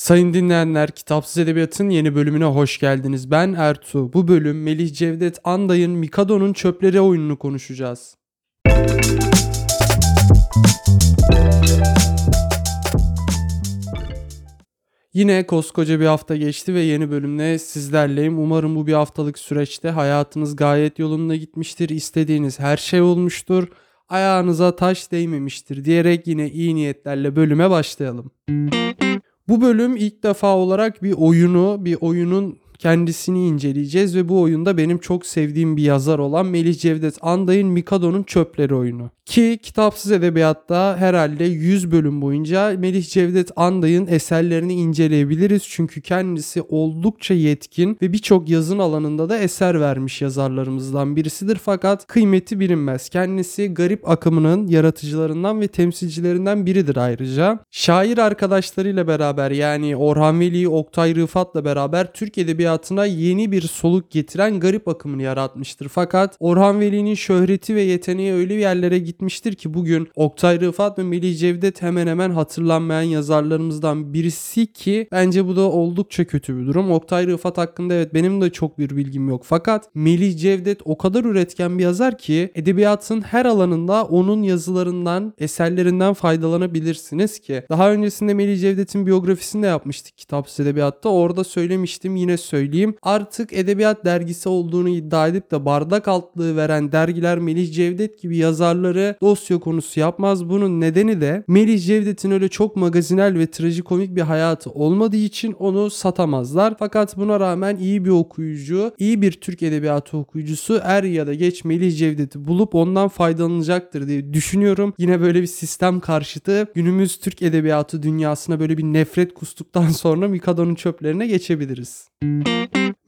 Sayın dinleyenler, Kitapsız Edebiyat'ın yeni bölümüne hoş geldiniz. Ben Ertuğ. Bu bölüm Melih Cevdet Anday'ın Mikado'nun Çöpleri oyununu konuşacağız. Yine koskoca bir hafta geçti ve yeni bölümle sizlerleyim. Umarım bu bir haftalık süreçte hayatınız gayet yolunda gitmiştir. İstediğiniz her şey olmuştur. Ayağınıza taş değmemiştir diyerek yine iyi niyetlerle bölüme başlayalım. Bu bölüm ilk defa olarak bir oyunu, bir oyunun kendisini inceleyeceğiz ve bu oyunda benim çok sevdiğim bir yazar olan Melih Cevdet Anday'ın Mikado'nun Çöpleri oyunu. Ki kitapsız edebiyatta herhalde 100 bölüm boyunca Melih Cevdet Anday'ın eserlerini inceleyebiliriz. Çünkü kendisi oldukça yetkin ve birçok yazın alanında da eser vermiş yazarlarımızdan birisidir. Fakat kıymeti bilinmez. Kendisi garip akımının yaratıcılarından ve temsilcilerinden biridir ayrıca. Şair arkadaşlarıyla beraber yani Orhan Veli, Oktay Rıfat'la beraber Türk Edebiyatı'na yeni bir soluk getiren garip akımını yaratmıştır. Fakat Orhan Veli'nin şöhreti ve yeteneği öyle yerlere gitmiştir ki bugün Oktay Rıfat ve Melih Cevdet hemen hemen hatırlanmayan yazarlarımızdan birisi ki bence bu da oldukça kötü bir durum. Oktay Rıfat hakkında evet benim de çok bir bilgim yok. Fakat Melih Cevdet o kadar üretken bir yazar ki edebiyatın her alanında onun yazılarından, eserlerinden faydalanabilirsiniz ki. Daha öncesinde Melih Cevdet'in biyografisini de yapmıştık kitapsız edebiyatta. Orada söylemiştim yine söyleyeyim. Artık edebiyat dergisi olduğunu iddia edip de bardak altlığı veren dergiler Melih Cevdet gibi yazarları dosya konusu yapmaz. Bunun nedeni de Melih Cevdet'in öyle çok magazinel ve trajikomik bir hayatı olmadığı için onu satamazlar. Fakat buna rağmen iyi bir okuyucu, iyi bir Türk edebiyatı okuyucusu er ya da geç Melih Cevdet'i bulup ondan faydalanacaktır diye düşünüyorum. Yine böyle bir sistem karşıtı günümüz Türk edebiyatı dünyasına böyle bir nefret kustuktan sonra Mikado'nun çöplerine geçebiliriz.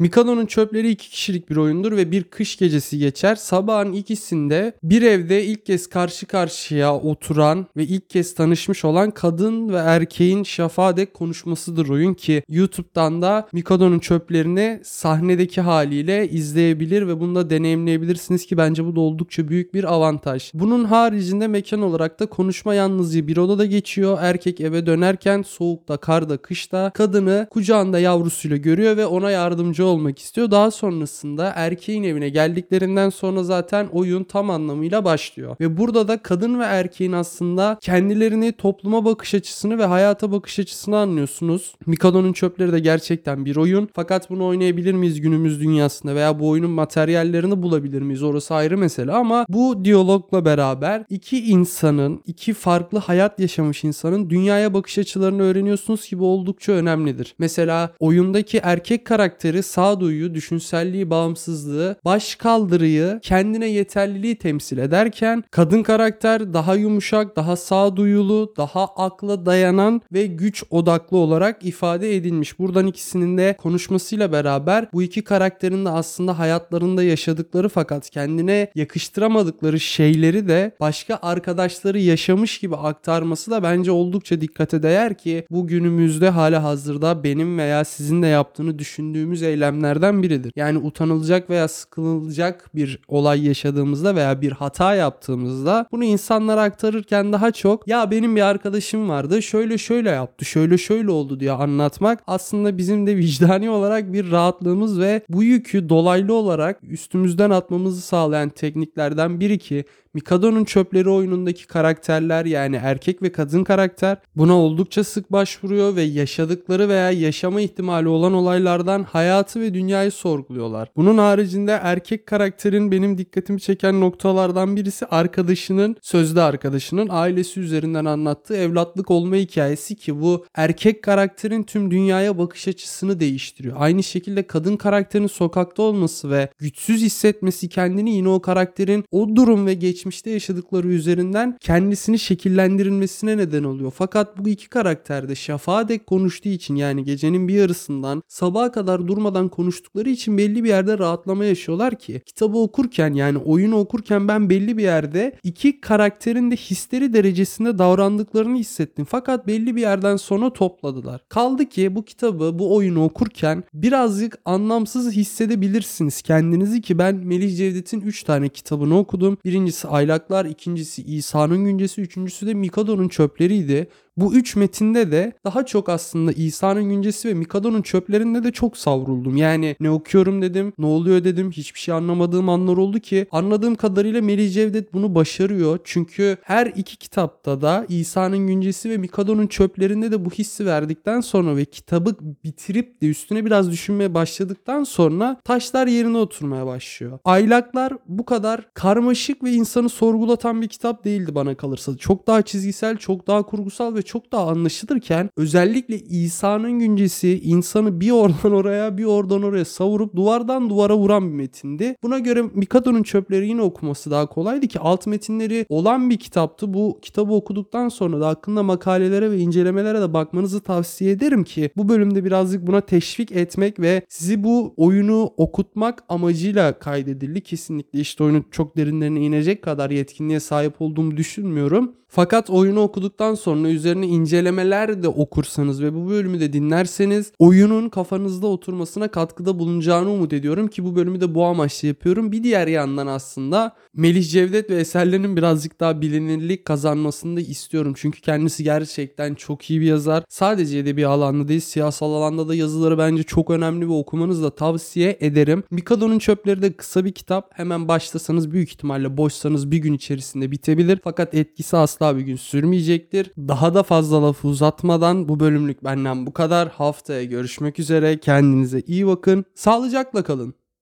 Mikado'nun çöpleri iki kişilik bir oyundur ve bir kış gecesi geçer. Sabahın ikisinde bir evde ilk kez karşı karşıya oturan ve ilk kez tanışmış olan kadın ve erkeğin şafağa konuşmasıdır oyun ki YouTube'dan da Mikado'nun çöplerini sahnedeki haliyle izleyebilir ve bunu da deneyimleyebilirsiniz ki bence bu da oldukça büyük bir avantaj. Bunun haricinde mekan olarak da konuşma yalnızca bir odada geçiyor. Erkek eve dönerken soğukta, karda, kışta kadını kucağında yavrusuyla görüyor ve ona yardımcı olmak istiyor. Daha sonrasında erkeğin evine geldiklerinden sonra zaten oyun tam anlamıyla başlıyor. Ve burada da kadın ve erkeğin aslında kendilerini topluma bakış açısını ve hayata bakış açısını anlıyorsunuz. Mikado'nun çöpleri de gerçekten bir oyun. Fakat bunu oynayabilir miyiz günümüz dünyasında veya bu oyunun materyallerini bulabilir miyiz? Orası ayrı mesele ama bu diyalogla beraber iki insanın, iki farklı hayat yaşamış insanın dünyaya bakış açılarını öğreniyorsunuz ki bu oldukça önemlidir. Mesela oyundaki erkek karakteri sağduyu, düşünselliği, bağımsızlığı, baş kaldırıyı, kendine yeterliliği temsil ederken kadın karakter daha yumuşak, daha sağduyulu, daha akla dayanan ve güç odaklı olarak ifade edilmiş. Buradan ikisinin de konuşmasıyla beraber bu iki karakterin de aslında hayatlarında yaşadıkları fakat kendine yakıştıramadıkları şeyleri de başka arkadaşları yaşamış gibi aktarması da bence oldukça dikkate değer ki bu günümüzde hala hazırda benim veya sizin de yaptığını düşündüğümüz eylemlerden biridir. Yani utanılacak veya sıkılacak bir olay yaşadığımızda veya bir hata yaptığımızda bunu insanlara aktarırken daha çok ya benim bir arkadaşım vardı şöyle şöyle yaptı şöyle şöyle oldu diye anlatmak aslında bizim de vicdani olarak bir rahatlığımız ve bu yükü dolaylı olarak üstümüzden atmamızı sağlayan tekniklerden biri ki Mikado'nun çöpleri oyunundaki karakterler yani erkek ve kadın karakter buna oldukça sık başvuruyor ve yaşadıkları veya yaşama ihtimali olan olaylardan hayatı ve dünyayı sorguluyorlar. Bunun haricinde erkek karakterin benim dikkatimi çeken noktalardan birisi arkadaşının, sözde arkadaşının ailesi üzerinden anlattığı evlatlık olma hikayesi ki bu erkek karakterin tüm dünyaya bakış açısını değiştiriyor. Aynı şekilde kadın karakterin sokakta olması ve güçsüz hissetmesi kendini yine o karakterin o durum ve geç geçmişte yaşadıkları üzerinden kendisini şekillendirilmesine neden oluyor. Fakat bu iki karakter de şafağa dek konuştuğu için yani gecenin bir yarısından sabaha kadar durmadan konuştukları için belli bir yerde rahatlama yaşıyorlar ki kitabı okurken yani oyunu okurken ben belli bir yerde iki karakterin de histeri derecesinde davrandıklarını hissettim. Fakat belli bir yerden sonra topladılar. Kaldı ki bu kitabı bu oyunu okurken birazcık anlamsız hissedebilirsiniz kendinizi ki ben Melih Cevdet'in 3 tane kitabını okudum. Birincisi Aylaklar, ikincisi İsa'nın güncesi, üçüncüsü de Mikado'nun çöpleriydi. Bu üç metinde de daha çok aslında İsa'nın güncesi ve Mikado'nun çöplerinde de çok savruldum. Yani ne okuyorum dedim, ne oluyor dedim. Hiçbir şey anlamadığım anlar oldu ki anladığım kadarıyla Melih Cevdet bunu başarıyor. Çünkü her iki kitapta da İsa'nın güncesi ve Mikado'nun çöplerinde de bu hissi verdikten sonra ve kitabı bitirip de üstüne biraz düşünmeye başladıktan sonra taşlar yerine oturmaya başlıyor. Aylaklar bu kadar karmaşık ve insanı sorgulatan bir kitap değildi bana kalırsa. Çok daha çizgisel, çok daha kurgusal ve çok daha anlaşılırken özellikle İsa'nın güncesi insanı bir oradan oraya bir oradan oraya savurup duvardan duvara vuran bir metindi. Buna göre Mikado'nun çöpleri yine okuması daha kolaydı ki alt metinleri olan bir kitaptı. Bu kitabı okuduktan sonra da hakkında makalelere ve incelemelere de bakmanızı tavsiye ederim ki bu bölümde birazcık buna teşvik etmek ve sizi bu oyunu okutmak amacıyla kaydedildi. Kesinlikle işte oyunun çok derinlerine inecek kadar yetkinliğe sahip olduğumu düşünmüyorum. Fakat oyunu okuduktan sonra üzerine incelemeler de okursanız ve bu bölümü de dinlerseniz oyunun kafanızda oturmasına katkıda bulunacağını umut ediyorum ki bu bölümü de bu amaçla yapıyorum. Bir diğer yandan aslında Melih Cevdet ve eserlerinin birazcık daha bilinirlik kazanmasını da istiyorum. Çünkü kendisi gerçekten çok iyi bir yazar. Sadece edebi alanda değil siyasal alanda da yazıları bence çok önemli ve okumanızı da tavsiye ederim. Mikado'nun Çöpleri de kısa bir kitap. Hemen başlasanız büyük ihtimalle boşsanız bir gün içerisinde bitebilir. Fakat etkisi asla bir gün sürmeyecektir. Daha da fazla lafı uzatmadan bu bölümlük benden bu kadar. Haftaya görüşmek üzere. Kendinize iyi bakın. Sağlıcakla kalın.